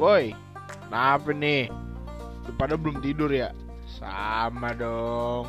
Woi, kenapa nih? Lu pada belum tidur ya? Sama dong.